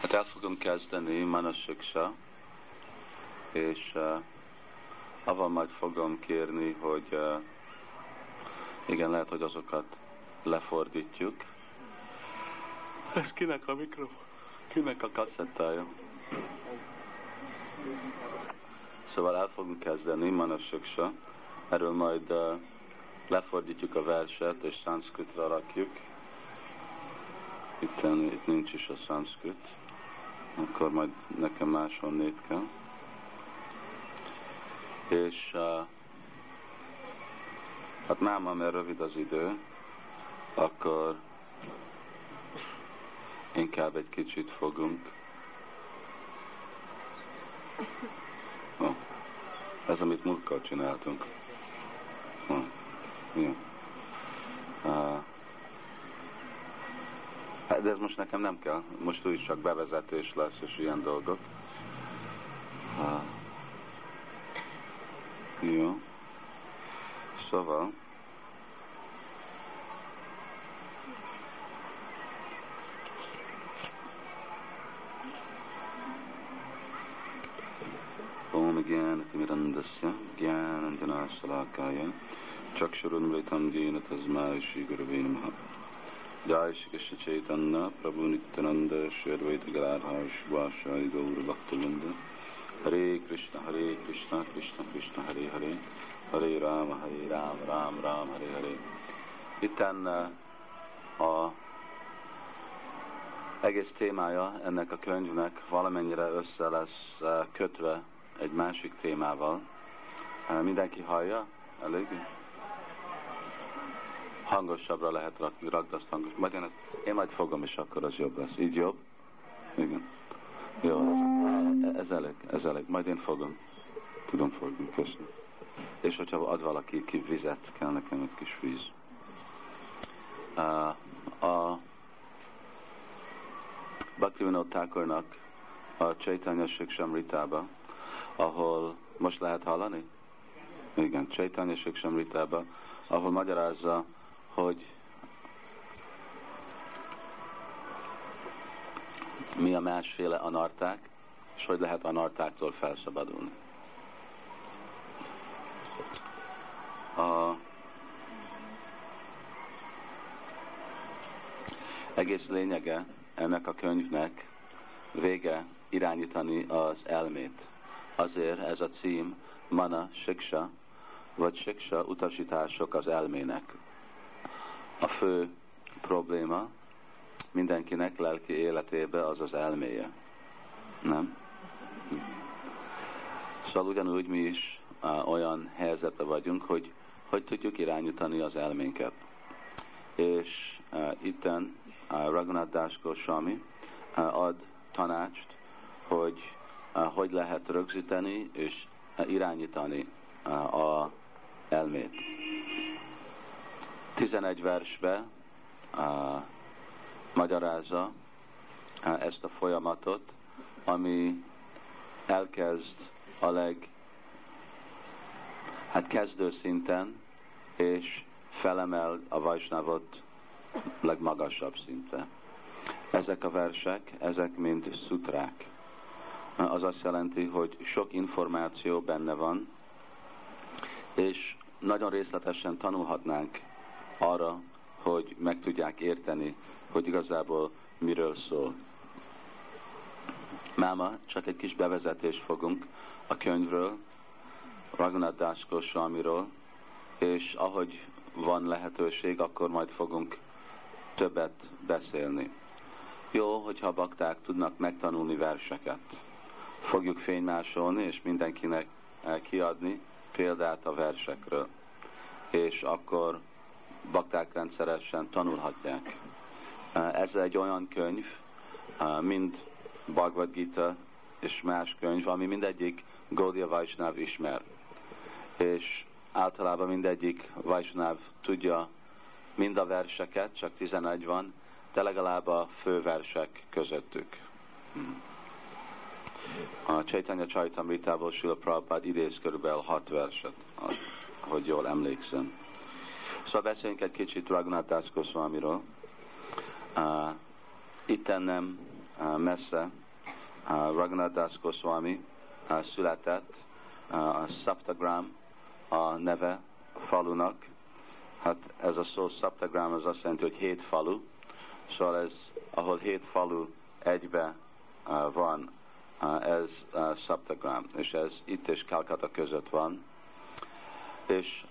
Hát el fogom kezdeni Manasiksa, és uh, avval majd fogom kérni, hogy uh, igen, lehet, hogy azokat lefordítjuk. Ez kinek a mikrofon? Kinek a kaszettája? Szóval el fogunk kezdeni Manasiksa. Erről majd uh, lefordítjuk a verset, és szanszkritra rakjuk. Itt, itt nincs is a szanszkrit. Akkor majd nekem máshonnét kell. És uh, hát máma, mert rövid az idő, akkor inkább egy kicsit fogunk. Oh. Ez, amit múltkor csináltunk. Oh. Ja. Uh, Hát de ez most nekem nem kell. Most úgyis csak bevezetés lesz, és ilyen dolgok. Ha. Jó. Szóval... Om Gyanatimirandasya Gyananjana Salakaya Chakshurun Vritam Jena Tazmai Shri Gurave Namaha Jai Shri Krishna Chaitanya Prabhu Nityananda Shri Advaita Gadadhar Shivashai Gaur Bhaktavinda Hare Krishna Hare Krishna Krishna Krishna Hare Hare Hare Rama Hare Rama Rama Rama Hare Hare Itten a egész témája ennek a könyvnek valamennyire össze lesz uh, kötve egy másik témával. Uh, mindenki hallja? Elég? Hangosabbra lehet rakni, rakd azt hangos. Én, ezt, én majd fogom, és akkor az jobb lesz. Így jobb? Igen. Jó, ez, ez elég, ez elég. Majd én fogom. Tudom fogni, köszönöm. És hogyha ad valaki ki vizet, kell nekem egy kis víz. Uh, a Bhaktivinoda Thakurnak a Chaitanya Siksamritába ahol most lehet hallani? Igen, Chaitanya Siksamritába, ahol magyarázza, hogy mi a másféle anarták, és hogy lehet anartáktól felszabadulni. A egész lényege ennek a könyvnek vége irányítani az elmét. Azért ez a cím Mana Siksa, vagy Siksa utasítások az elmének. A fő probléma mindenkinek lelki életébe az az elméje. Nem? Szóval ugyanúgy mi is olyan helyzetben vagyunk, hogy hogy tudjuk irányítani az elménket. És uh, itten uh, Raghunath Das Goswami uh, ad tanácst, hogy uh, hogy lehet rögzíteni és uh, irányítani uh, a elmét. 11 versbe uh, magyarázza uh, ezt a folyamatot, ami elkezd a leg hát kezdő szinten, és felemel a Vajsnavot legmagasabb szintre. Ezek a versek, ezek mind szutrák. Az azt jelenti, hogy sok információ benne van, és nagyon részletesen tanulhatnánk arra, hogy meg tudják érteni, hogy igazából miről szól. Máma, csak egy kis bevezetést fogunk a könyvről, Raghunath Das Goswamiról, és ahogy van lehetőség, akkor majd fogunk többet beszélni. Jó, hogyha bakták tudnak megtanulni verseket. Fogjuk fénymásolni, és mindenkinek kiadni példát a versekről. És akkor bakták rendszeresen tanulhatják. Ez egy olyan könyv, mint Bhagavad Gita és más könyv, ami mindegyik Gaudiya Vaishnav ismer. És általában mindegyik Vaishnav tudja mind a verseket, csak 11 van, de legalább a fő versek közöttük. Hmm. A Chaitanya Chaitamritából Sula Prabhupád idéz körülbelül hat verset, hogy jól emlékszem. Szóval beszéljünk egy kicsit Raghunath Das Goswamiról. Uh, itten nem messze Raghunath Das Goswami született, a Saptagram a neve falunak. Hát ez a szó Saptagram az azt jelenti, hogy hét falu. Szóval ez, ahol hét falu egybe van, ez Saptagram, és ez itt és Calcutta között van. És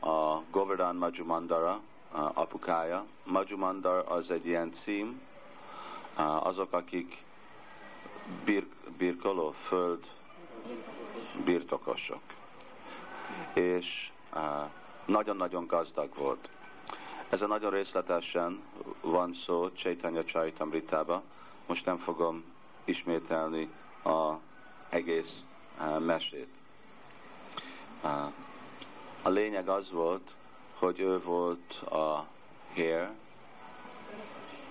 a Govardhan Majumandara apukája. Majumandar az egy ilyen cím, azok, akik bir, birkoló, föld birtokosok. És nagyon-nagyon gazdag volt. Ez a nagyon részletesen van szó Chaitanya Charitamritába. Most nem fogom ismételni a egész mesét. A lényeg az volt, hogy ő volt a hér,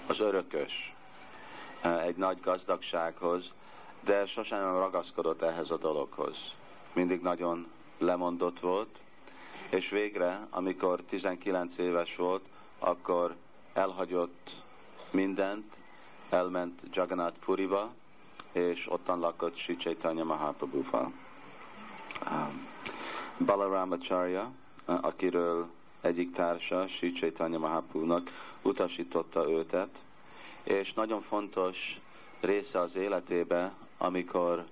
az örökös egy nagy gazdagsághoz, de sosem nem ragaszkodott ehhez a dologhoz. Mindig nagyon lemondott volt, és végre, amikor 19 éves volt, akkor elhagyott mindent, elment Jagannath Puriba, és ottan lakott Sri Chaitanya Mahaprabhu-val. Um, Balaramacharya, akiről egyik társa, Sri Chaitanya Mahaprabhu-nak utasította őtet, és nagyon fontos része az életébe, amikor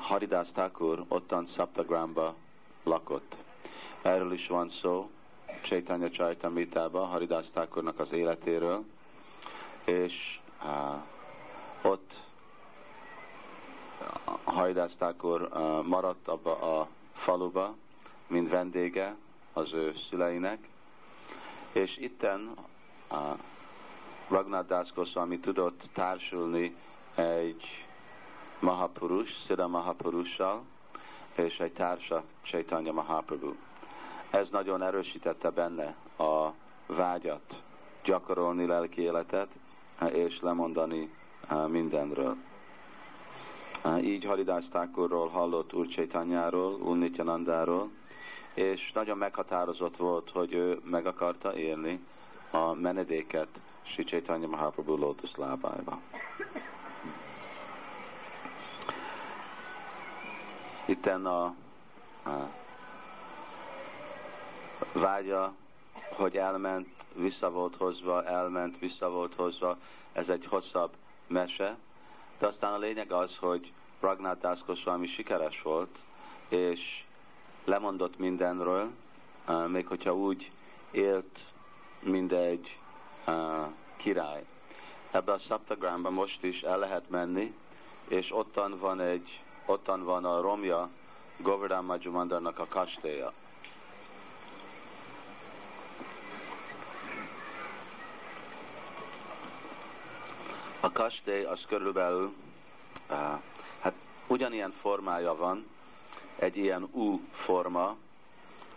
Haridas Thakur ottan Saptagramba lakott. Erről is van szó Chaitanya Chaitamritában, Haridas Thakurnak az életéről, és uh, ott Haridas Thakur maradt abba a faluba, mint vendége az ő szüleinek, és itten Ragnar Das Goswami tudott társulni egy Mahapurus, Siddha Mahapurussal, és egy társa Chaitanya Mahaprabhu. Ez nagyon erősítette benne a vágyat gyakorolni lelki életet, és lemondani mindenről. Így Haridász Thakurról hallott Úr Chaitanyáról, Úr Nityanandáról, és nagyon meghatározott volt, hogy ő meg akarta élni a menedéket Sri Chaitanya Mahaprabhu Lotus lábába. Itten a, a vágya, hogy elment, vissza volt hozva, elment, vissza volt hozva, ez egy hosszabb mese, de aztán a lényeg az, hogy Ragnar Das sikeres volt, és lemondott mindenről, még hogyha úgy élt, mindegy király. Ebbe a Saptagramba most is el lehet menni, és ottan van egy, ottan van a romja Govardhan Majumandarnak a kastélya. A kastély az körülbelül, hát ugyanilyen formája van, egy ilyen U forma,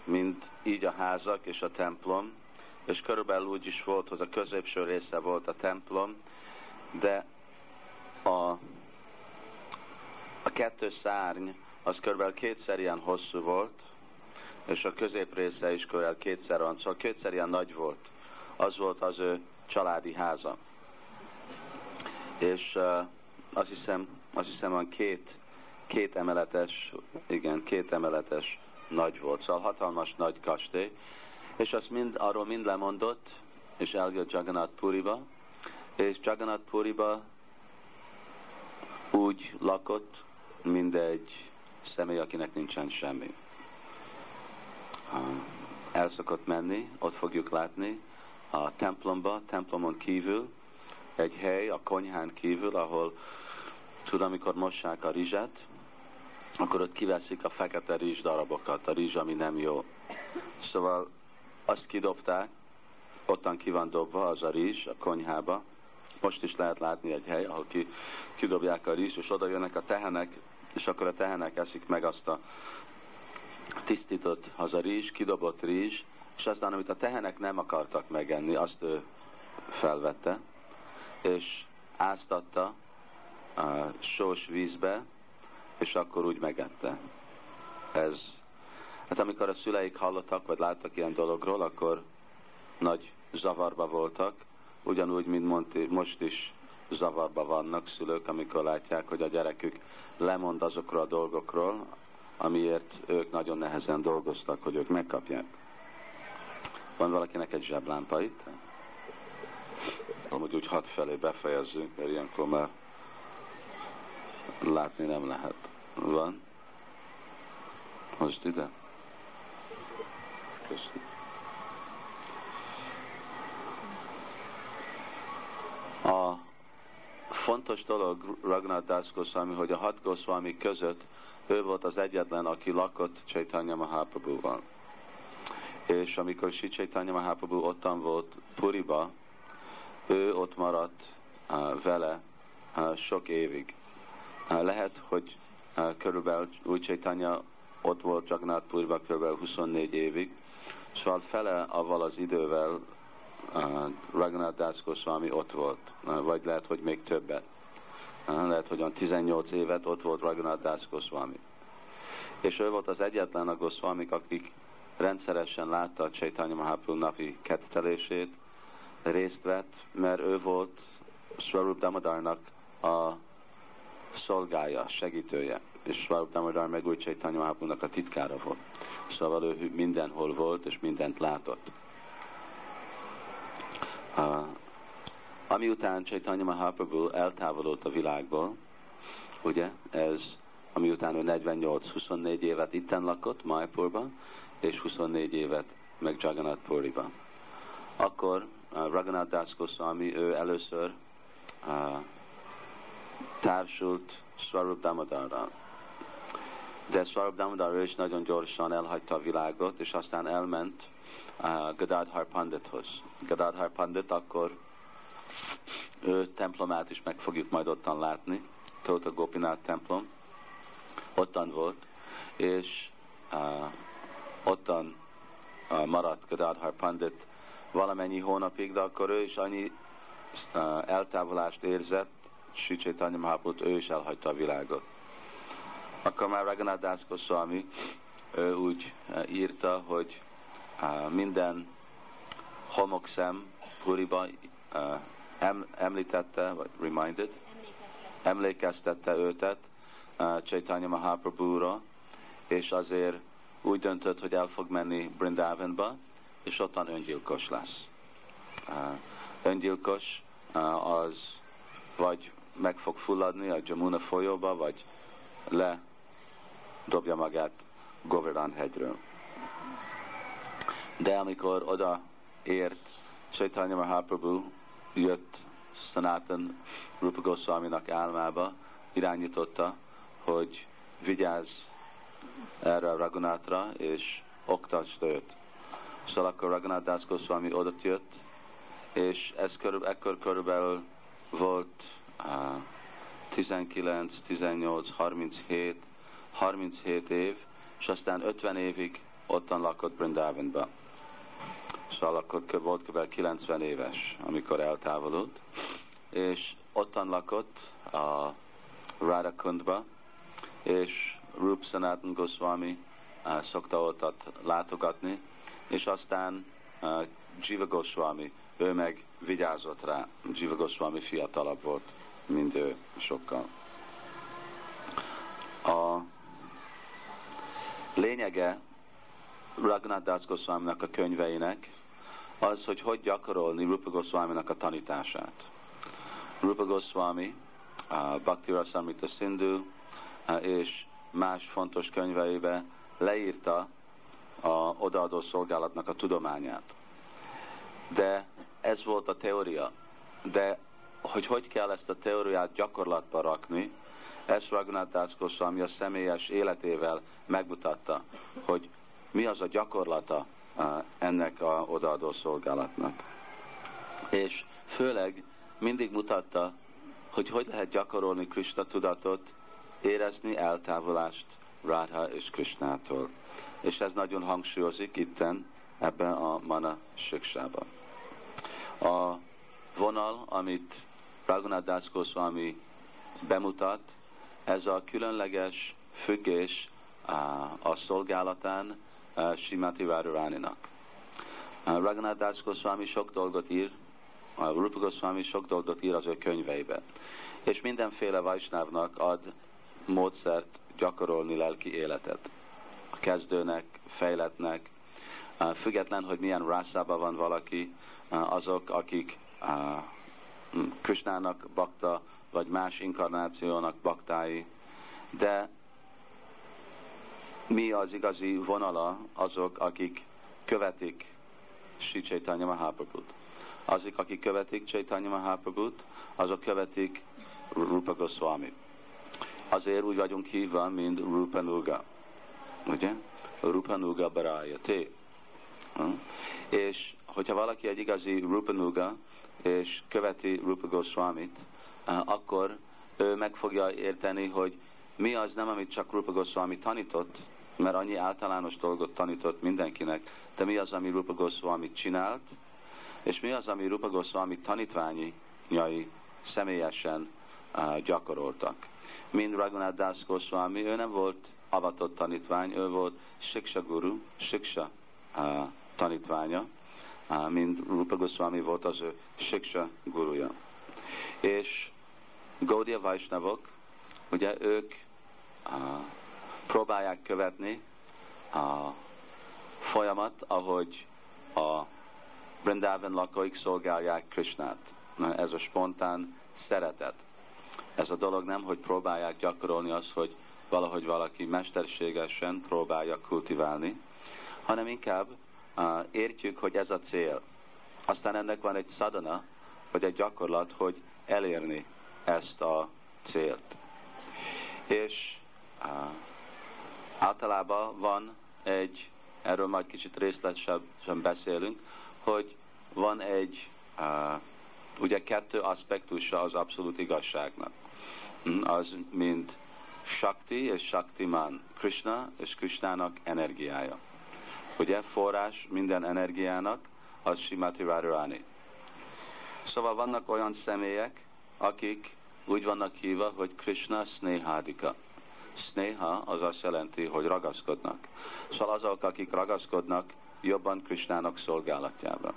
mint így a házak és a templom, és körülbelül úgy is volt, hogy a középső része volt a templom, de a, a kettő szárny az körülbelül kétszer ilyen hosszú volt, és a közép része is körülbelül kétszer van, szóval kétszer ilyen nagy volt. Az volt az ő családi háza. És uh, azt hiszem, azt hiszem van két, két emeletes, igen, két emeletes nagy volt, szóval hatalmas nagy kastély, és azt mind, arról mind lemondott, és eljött Jagannath Puriba, és Jagannath Puriba úgy lakott, mint egy személy, akinek nincsen semmi. El szokott menni, ott fogjuk látni, a templomba, templomon kívül, egy hely a konyhán kívül, ahol tud, amikor mossák a rizset, akkor ott kiveszik a fekete rizs darabokat, a rizs, ami nem jó. Szóval azt kidobták, ottan ki van dobva az a rizs a konyhába. Most is lehet látni egy hely, ahol ki, kidobják a rizs, és oda jönnek a tehenek, és akkor a tehenek eszik meg azt a tisztított az a rizs, kidobott rizs, és aztán, amit a tehenek nem akartak megenni, azt ő felvette, és áztatta a sós vízbe, és akkor úgy megette. Ez Hát amikor a szüleik hallottak, vagy láttak ilyen dologról, akkor nagy zavarba voltak, ugyanúgy, mint mondti, most is zavarba vannak szülők, amikor látják, hogy a gyerekük lemond azokról a dolgokról, amiért ők nagyon nehezen dolgoztak, hogy ők megkapják. Van valakinek egy zseblámpa itt? Amúgy úgy hat felé befejezzünk, mert ilyenkor már látni nem lehet. Van? Most ide. Köszönöm. A fontos dolog Ragnar Das Goswami, hogy a hat Goswami között ő volt az egyetlen, aki lakott Chaitanya Mahaprabhu-val. És amikor Sri Chaitanya Mahaprabhu ottan volt Puriba, ő ott maradt vele sok évig. Lehet, hogy körülbelül úgy Chaitanya ott volt Puriba körülbelül 24 évig, szóval fele avval az idővel Raghunath Das ott volt, vagy lehet, hogy még többet. Lehet, hogy 18 évet ott volt Raghunath Das. És ő volt az egyetlen a Goswamik, akik rendszeresen látta a Chaitanya Mahaprabhu napi kettelését, részt vett, mert ő volt Swarup Damodarnak a szolgája, segítője, és Swarup Damodar meg úgy Chaitanya a titkára volt. Szóval ő mindenhol volt, és mindent látott. Uh, ami után Chaitanya Mahaprabhu eltávolodott a világból, ugye, ez ami után ő 48-24 évet itten lakott Maipurban, és 24 évet meg Jagannath Puriban. Akkor Raghunath Das Goswami, ő először uh, társult Swarup Damodarral. De Swarup Damodar ő is nagyon gyorsan elhagyta a világot, és aztán elment uh, Gadadhar Pandithoz. Gadadhar Pandit akkor ő templomát is meg fogjuk majd ottan látni, Tóta Gopinath templom, ottan volt, és uh, ottan uh, maradt Gadadhar Pandit valamennyi hónapig, de akkor ő is annyi eltávolást érzett, Sri Chaitanya Mahaprabhu, ő is elhagyta a világot. Akkor már Raghunath Das Goswami ő úgy írta, hogy minden homokszem Puriba em, említette, vagy reminded, emlékeztette őtet uh, Chaitanya Mahaprabhu-ra, és azért úgy döntött, hogy el fog menni Brindavanba, és ottan öngyilkos lesz. Öngyilkos az vagy meg fog fulladni a Jamuna folyóba, vagy le dobja magát Govardhan hegyről. De amikor oda ért Chaitanya Mahaprabhu, jött Sanatan Rupa Goswami-nak álmába, irányította, hogy vigyázz erre a Ragunátra, és oktasd őt. Szóval akkor Raghunath Das Goswami odott jött, és ez körül, ekkor körülbelül volt uh, 19, 18, 37, 37 év, és aztán 50 évig ottan lakott Brindavanba. Szóval akkor volt kb. 90 éves, amikor eltávolult, és ottan lakott a Radhakundba, és Rup Sanatan Goswami uh, szokta ott látogatni, és aztán uh, Jiva Goswami, ő meg vigyázott rá. Jiva Goswami fiatalabb volt, mint ő sokkal. A lényege Raghunath Das Goswami-nak a könyveinek az, hogy hogy gyakorolni Rupa Goswami-nak a tanítását. Rupa Goswami, uh, Bhakti Rasamrita Sindhu uh, és más fontos könyveibe leírta a odaadó szolgálatnak a tudományát. De ez volt a teória. De hogy hogy kell ezt a teóriát gyakorlatba rakni, ezt Raghunath Das Goswami a személyes életével megmutatta, hogy mi az a gyakorlata ennek a odaadó szolgálatnak. És főleg mindig mutatta, hogy hogy lehet gyakorolni Krishna tudatot, érezni eltávolást Radha és Krishnától. És ez nagyon hangsúlyozik itten ebben a mana siksában. A vonal, amit Raghunath Das Goswami bemutat, ez a különleges függés a szolgálatán Simati Radharaninak. Raghunath Das Goswami sok dolgot ír a Rupa Goswami sok dolgot ír az ő könyveibe. És mindenféle Vajsnávnak ad módszert gyakorolni lelki életet. Kezdőnek, fejletnek, független, hogy milyen rászában van valaki, azok, akik Krisnának bakta, vagy más inkarnációnak baktái, de mi az igazi vonala azok, akik követik Sri Chaitanya Mahaprabhut. Azok, akik követik Chaitanya Mahaprabhut, azok követik Rupa Goswami. Azért úgy vagyunk hívva, mint Rupa Nuga. Ugye? Rupa Nuga Baraya Te. Hm? És hogyha valaki egy igazi Rupa Nuga, és követi Rupa Goswamit, eh, akkor ő meg fogja érteni, hogy mi az nem, amit csak Rupa Goswami tanított, mert annyi általános dolgot tanított mindenkinek, de mi az, ami Rupa Goswami csinált, és mi az, ami Rupa Goswami tanítványai személyesen uh, gyakoroltak. Mind Raghunath Das Goswami, ő nem volt avatott tanítvány, ő volt Siksa Guru, Siksa uh, tanítványa, uh, mind Rupa Goswami volt az ő Siksa guruja. És Gaudiya Vaisnavok, ugye ők uh, próbálják követni a folyamat, ahogy a Brindavan lakóik szolgálják Krishnát. Ez a spontán szeretet. Ez a dolog nem, hogy próbálják gyakorolni az, hogy valahogy valaki mesterségesen próbálja kultiválni, hanem inkább uh, értjük, hogy ez a cél. Aztán ennek van egy szadana, vagy egy gyakorlat, hogy elérni ezt a célt. És uh, általában van egy, erről majd kicsit részletesebben beszélünk, hogy van egy, uh, ugye kettő aspektusa az abszolút igazságnak. Mm, az mint Shakti és Shaktiman, Krishna és Krishnának energiája. Ugye forrás minden energiának az Simati Radharani. Szóval vannak olyan személyek, akik úgy vannak hívva, hogy Krishna Snehadika. Sneha az azt jelenti, hogy ragaszkodnak. Szóval azok, akik ragaszkodnak, jobban Krisnának szolgálatjába.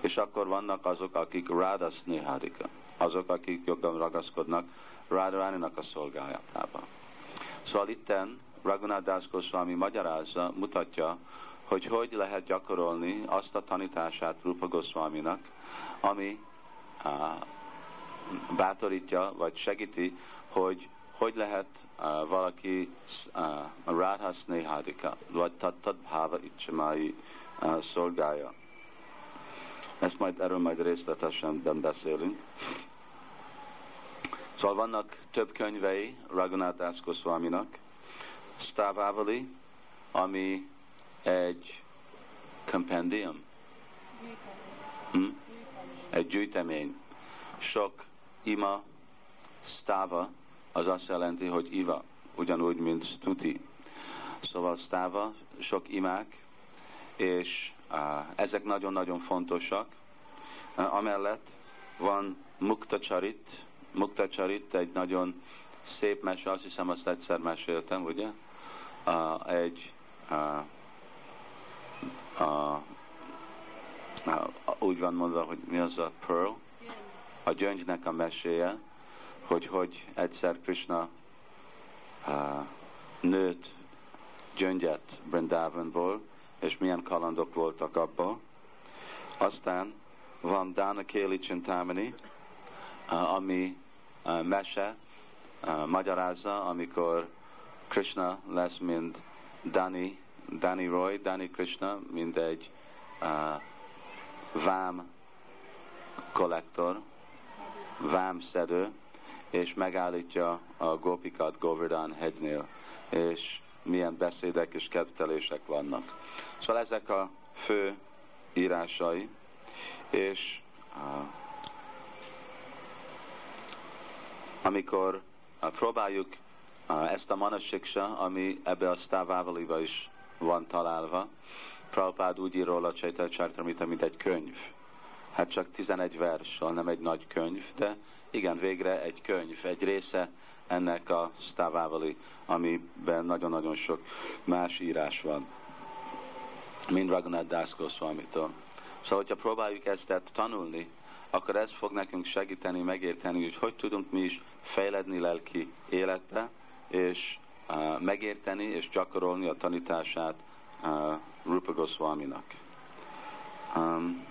És akkor vannak azok, akik Radha Snehadika. Azok, akik jobban ragaszkodnak Radharaninak a szolgálatába. Szóval itten Raghunath Das Goswami magyarázza, mutatja, hogy hogy lehet gyakorolni azt a tanítását Rupa Goswaminak, ami uh, bátorítja, vagy segíti, hogy hogy lehet uh, valaki uh, Radha vagy Tattad Bhava Icsamai szolgálja. Ezt majd erről majd részletesen beszélünk. Szóval vannak több könyvei Raghunath Das Goswaminak. Stavavali, ami egy compendium. Hm? Egy gyűjtemény. Sok ima, stava, az azt jelenti, hogy iva, ugyanúgy, mint stuti. Szóval stava, sok imák, és uh, ezek nagyon-nagyon fontosak. Amellett van Mukta Charit, Mukta Charit egy nagyon szép mese, azt hiszem azt egyszer meséltem, ugye? Uh, egy uh, uh, uh, úgy van mondva, hogy mi az a pearl? A gyöngynek a meséje, hogy hogy egyszer Krishna uh, nőtt gyöngyet Brindavanból, és milyen kalandok voltak abban. Aztán van Dana Kéli Csintámani, uh, ami mese, magyarázza, amikor Krishna lesz, mint Dani, Dani Roy, Dani Krishna, mint egy uh, vám kollektor, vám szedő, és megállítja a Gopikat Govardhan hegynél, és milyen beszédek és kedvtelések vannak. Szóval ezek a fő írásai, és uh, amikor uh, próbáljuk uh, ezt a manasiksa, ami ebbe a Stávávaliba is van találva, Prabhupád úgy ír róla Csaita Csártamita, mint egy könyv. Hát csak 11 vers, nem egy nagy könyv, de igen, végre egy könyv, egy része ennek a Stavávali, amiben nagyon-nagyon sok más írás van, mint Raghunath Das. Szóval, hogyha próbáljuk ezt tanulni, akkor ez fog nekünk segíteni, megérteni, hogy hogy tudunk mi is fejledni lelki életbe, és uh, megérteni és gyakorolni a tanítását uh, Rupa Goswami-nak. Um,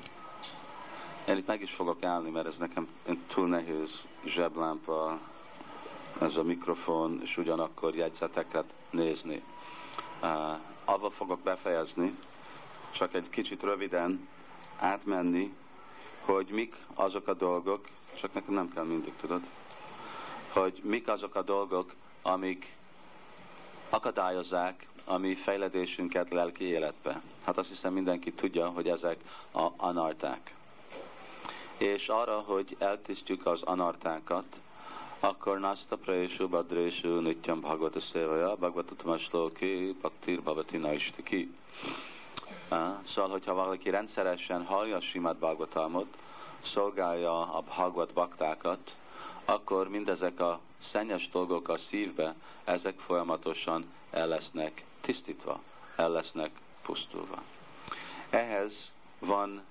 én itt meg is fogok állni, mert ez nekem túl nehéz zseblámpa, ez a mikrofon, és ugyanakkor jegyzeteket nézni. Uh, avval fogok befejezni, csak egy kicsit röviden átmenni, hogy mik azok a dolgok, csak nekem nem kell mindig, tudod, hogy mik azok a dolgok, amik akadályozzák a mi fejledésünket lelki életbe. Hát azt hiszem mindenki tudja, hogy ezek a anarták. És arra, hogy eltisztjuk az anartákat, akkor Nasta Prayesu Badresu Nityam Bhagavata Sevaja Bhagavata Sloki Bhaktir Bhavati Naistiki. Szóval, hogyha valaki rendszeresen hallja a Simad Bhagavatamot, szolgálja a Bhagavat baktákat, akkor mindezek a szennyes dolgok a szívbe, ezek folyamatosan el lesznek tisztítva, el lesznek pusztulva. Ehhez van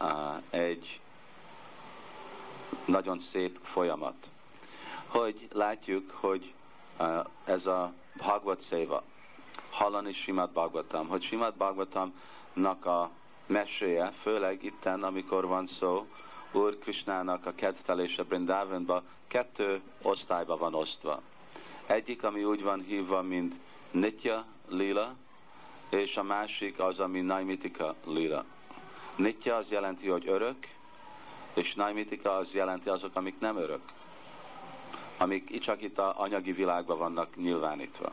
uh, egy nagyon szép folyamat, hogy látjuk, hogy uh, ez a Bhagavad Seva, hallani Simad Bhagavatam, hogy Simad Bhagavatamnak a meséje, főleg itten, amikor van szó Úr Krishnának a kedvtelése Brindavanba, kettő osztályba van osztva. Egyik, ami úgy van hívva, mint Nitya Lila, és a másik az, ami Naimitika Lila. Nitya az jelenti, hogy örök, és Naimitika az jelenti azok, amik nem örök. Amik csak itt a anyagi világban vannak nyilvánítva.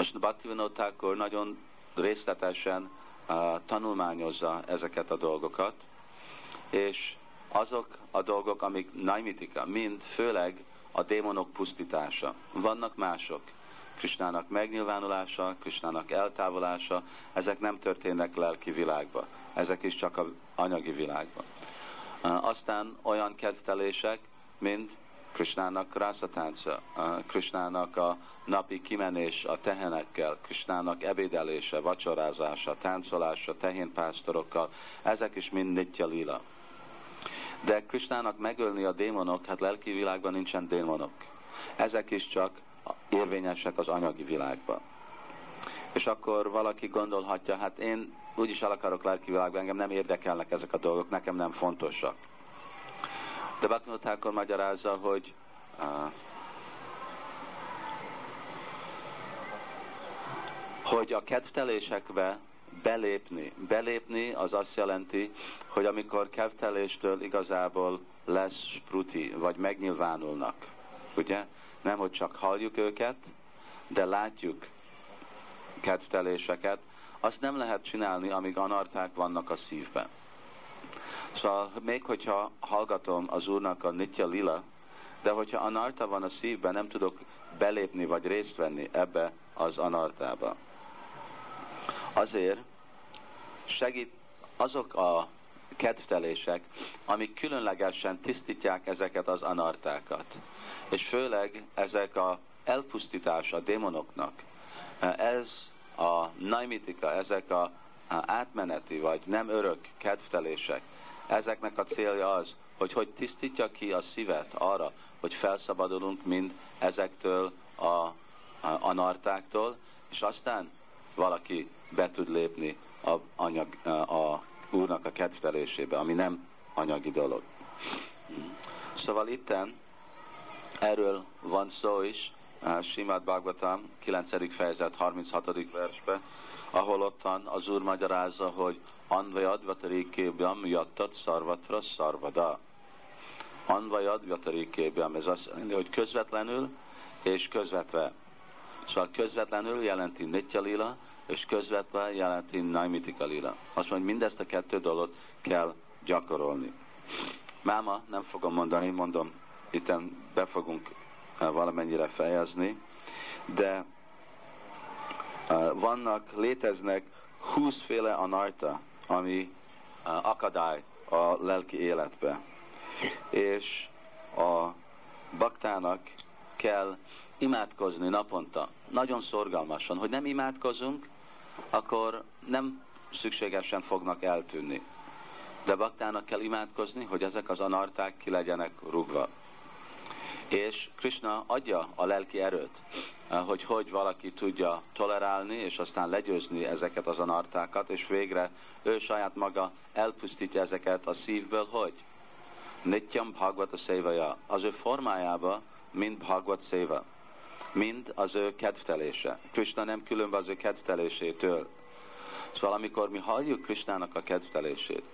Most Bhaktivinoda Thakur nagyon részletesen uh, tanulmányozza ezeket a dolgokat, és azok a dolgok, amik naimitika, mind főleg a démonok pusztítása. Vannak mások. Krisnának megnyilvánulása, Krisnának eltávolása, ezek nem történnek lelki világba. Ezek is csak a anyagi világban. Aztán olyan kedvtelések, mint Krisnának rászatánca, Krisnának a napi kimenés a tehenekkel, Krisnának ebédelése, vacsorázása, táncolása, tehénpásztorokkal, ezek is mind nitya lila. De Krisnának megölni a démonok, hát lelki világban nincsen démonok. Ezek is csak érvényesek az anyagi világban. És akkor valaki gondolhatja, hát én úgyis el akarok lelki világban, engem nem érdekelnek ezek a dolgok, nekem nem fontosak. De Baknotákor magyarázza, hogy uh, hogy a kedvtelésekbe belépni. Belépni az azt jelenti, hogy amikor kedvteléstől igazából lesz spruti, vagy megnyilvánulnak. Ugye? Nem, hogy csak halljuk őket, de látjuk kedvteléseket, azt nem lehet csinálni, amíg anarták vannak a szívben. Szóval még hogyha hallgatom az Úrnak a Nitya Lila, de hogyha anarta van a szívben, nem tudok belépni vagy részt venni ebbe az anartába. Azért segít azok a kedvtelések, amik különlegesen tisztítják ezeket az anartákat. És főleg ezek a elpusztítás a démonoknak. Ez a naimitika, ezek a átmeneti vagy nem örök kedvtelések, ezeknek a célja az, hogy hogy tisztítja ki a szívet arra, hogy felszabadulunk mind ezektől a, a anartáktól, és aztán valaki be tud lépni a, anyag, a úrnak a kedvelésébe, ami nem anyagi dolog. Szóval itten erről van szó is, Simad Bhagavatam 9. fejezet 36. versbe, ahol ottan az Úr magyarázza, hogy Anvajad vatarikébyam jattat szarvatra szarvada. Anvajad vatarikébyam, ez azt jelenti, hogy közvetlenül és közvetve. Szóval közvetlenül jelenti Nitya és közvetve jelenti Naimitika Lila. Azt mondja, mindezt a kettő dolgot kell gyakorolni. Máma nem fogom mondani, mondom, itten be fogunk valamennyire fejezni, de vannak, léteznek húszféle anarta, ami akadály a lelki életbe. És a baktának kell imádkozni naponta, nagyon szorgalmasan, hogy nem imádkozunk, akkor nem szükségesen fognak eltűnni. De baktának kell imádkozni, hogy ezek az anarták ki legyenek rúgva. És Krishna adja a lelki erőt, eh, hogy hogy valaki tudja tolerálni, és aztán legyőzni ezeket az anartákat, és végre ő saját maga elpusztítja ezeket a szívből, hogy Nityam Bhagavata Szévaja, az ő formájába mind Bhagavat Széva, mind az ő kedvtelése. Krishna nem különb az ő kedvtelésétől. Szóval amikor mi halljuk Krishnának a kedvtelését,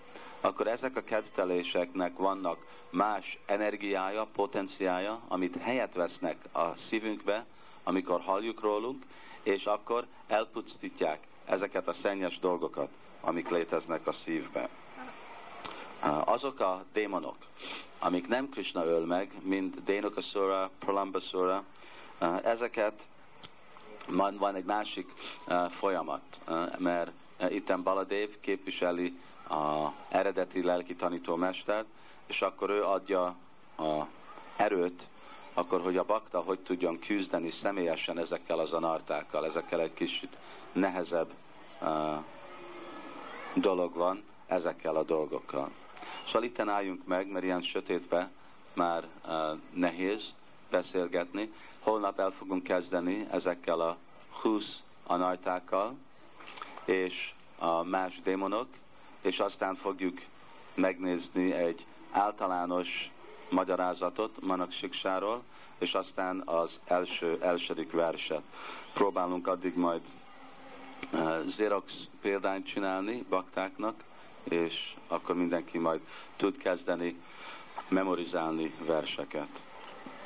akkor ezek a kedvteléseknek vannak más energiája, potenciája, amit helyet vesznek a szívünkbe, amikor halljuk rólunk, és akkor elpusztítják ezeket a szennyes dolgokat, amik léteznek a szívbe. Azok a démonok, amik nem Krishna öl meg, mint Dénokasura, Pralambasura, ezeket van, van egy másik folyamat, mert itten Baladev képviseli a eredeti lelki tanítómestert, és akkor ő adja a erőt, akkor, hogy a bakta hogy tudjon küzdeni személyesen ezekkel az anartákkal, ezekkel egy kicsit nehezebb uh, dolog van, ezekkel a dolgokkal. Szóval itt álljunk meg, mert ilyen sötétbe már uh, nehéz beszélgetni. Holnap el fogunk kezdeni ezekkel a 20 anartákkal, és a más démonok, és aztán fogjuk megnézni egy általános magyarázatot Manak és aztán az első, elsődik verset. Próbálunk addig majd uh, Xerox példányt csinálni baktáknak, és akkor mindenki majd tud kezdeni memorizálni verseket.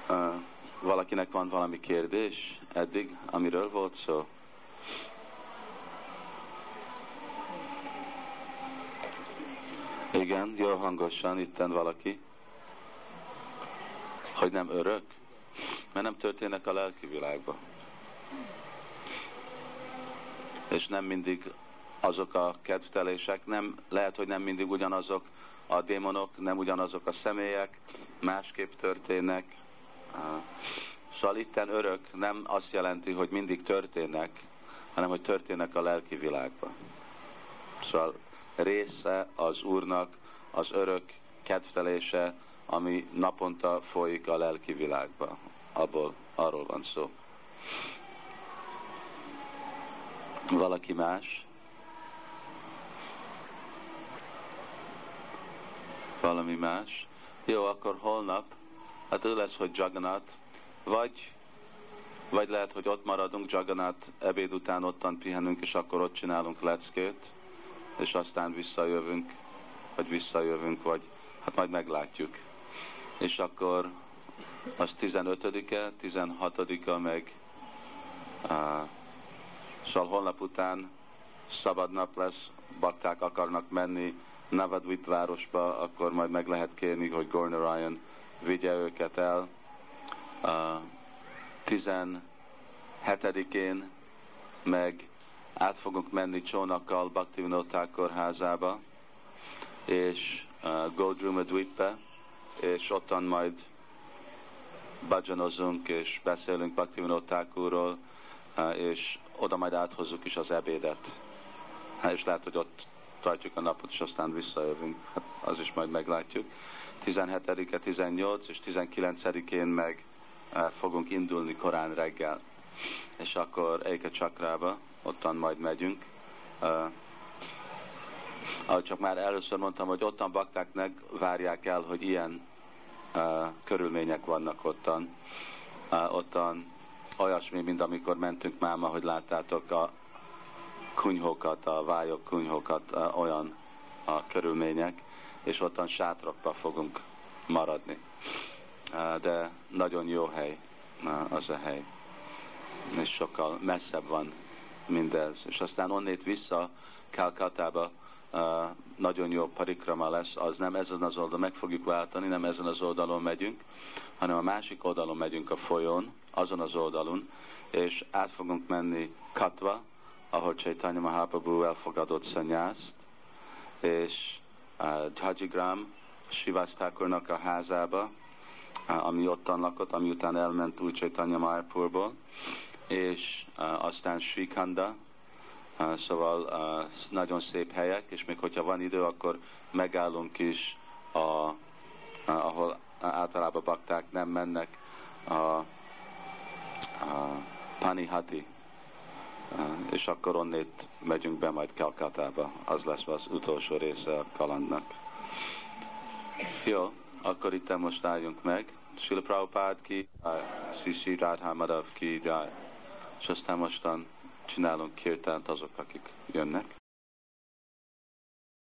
Uh, valakinek van valami kérdés eddig, amiről volt szó? Igen, jó hangosan, itten valaki. Hogy nem örök? Mert nem történnek a lelki világban. És nem mindig azok a kedvtelések, nem, lehet, hogy nem mindig ugyanazok a démonok, nem ugyanazok a személyek, másképp történnek. Szóval itten örök nem azt jelenti, hogy mindig történnek, hanem hogy történnek a lelki világban. Szóval része az Úrnak az örök kedvtelése, ami naponta folyik a lelki világba. Abból, arról van szó. Valaki más? Valami más? Jó, akkor holnap, hát ő lesz, hogy Jagannath, vagy, vagy lehet, hogy ott maradunk Jagannath, ebéd után ottan pihenünk, és akkor ott csinálunk leckét, és aztán visszajövünk, vagy visszajövünk, vagy hát majd meglátjuk. És akkor az 15-e, 16-a meg uh, szóval holnap után szabad nap lesz, bakták akarnak menni Navadvip városba, akkor majd meg lehet kérni, hogy Gorner Ryan vigye őket el. Uh, 17-én meg át fogunk menni csónakkal Bhaktivinoda kórházába, és uh, Godruma Dwippe, és ottan majd bajanozunk, és beszélünk Bhaktivinoda uh, és oda majd áthozzuk is az ebédet. Hát, és lehet, hogy ott tartjuk a napot, és aztán visszajövünk. Hát az is majd meglátjuk. 17-e, 18 és 19-én meg uh, fogunk indulni korán reggel. És akkor Eike Csakrába, ottan majd megyünk. Uh, ahogy csak már először mondtam, hogy ottan baktáknak várják el, hogy ilyen uh, körülmények vannak ottan. Uh, ottan olyasmi, mint amikor mentünk máma, hogy láttátok a kunyhókat, a vályok kunyhókat, uh, olyan a körülmények, és ottan sátrokba fogunk maradni. Uh, de nagyon jó hely uh, az a hely, és sokkal messzebb van mindez. És aztán onnét vissza Kalkatába uh, nagyon jó parikrama lesz, az nem ezen az oldalon meg fogjuk váltani, nem ezen az oldalon megyünk, hanem a másik oldalon megyünk a folyón, azon az oldalon, és át fogunk menni Katva, ahol Chaitanya Mahaprabhu elfogadott szanyászt, és uh, Jajigram, Sivasztákornak a házába, uh, ami ottan lakott, ami után elment új Chaitanya Mahaprabhu-ból, és aztán Srikanda, Szóval nagyon szép helyek, és még hogyha van idő, akkor megállunk is, a, ahol általában bakták nem mennek, a, a Panihati, és akkor onnét megyünk be majd Kalkatába. Az lesz az utolsó része a kalandnak. Jó, akkor itt most álljunk meg. Srila Prabhupád ki, Sisi Radha Madhav ki, és aztán mostan csinálunk kirtánt azok, akik jönnek.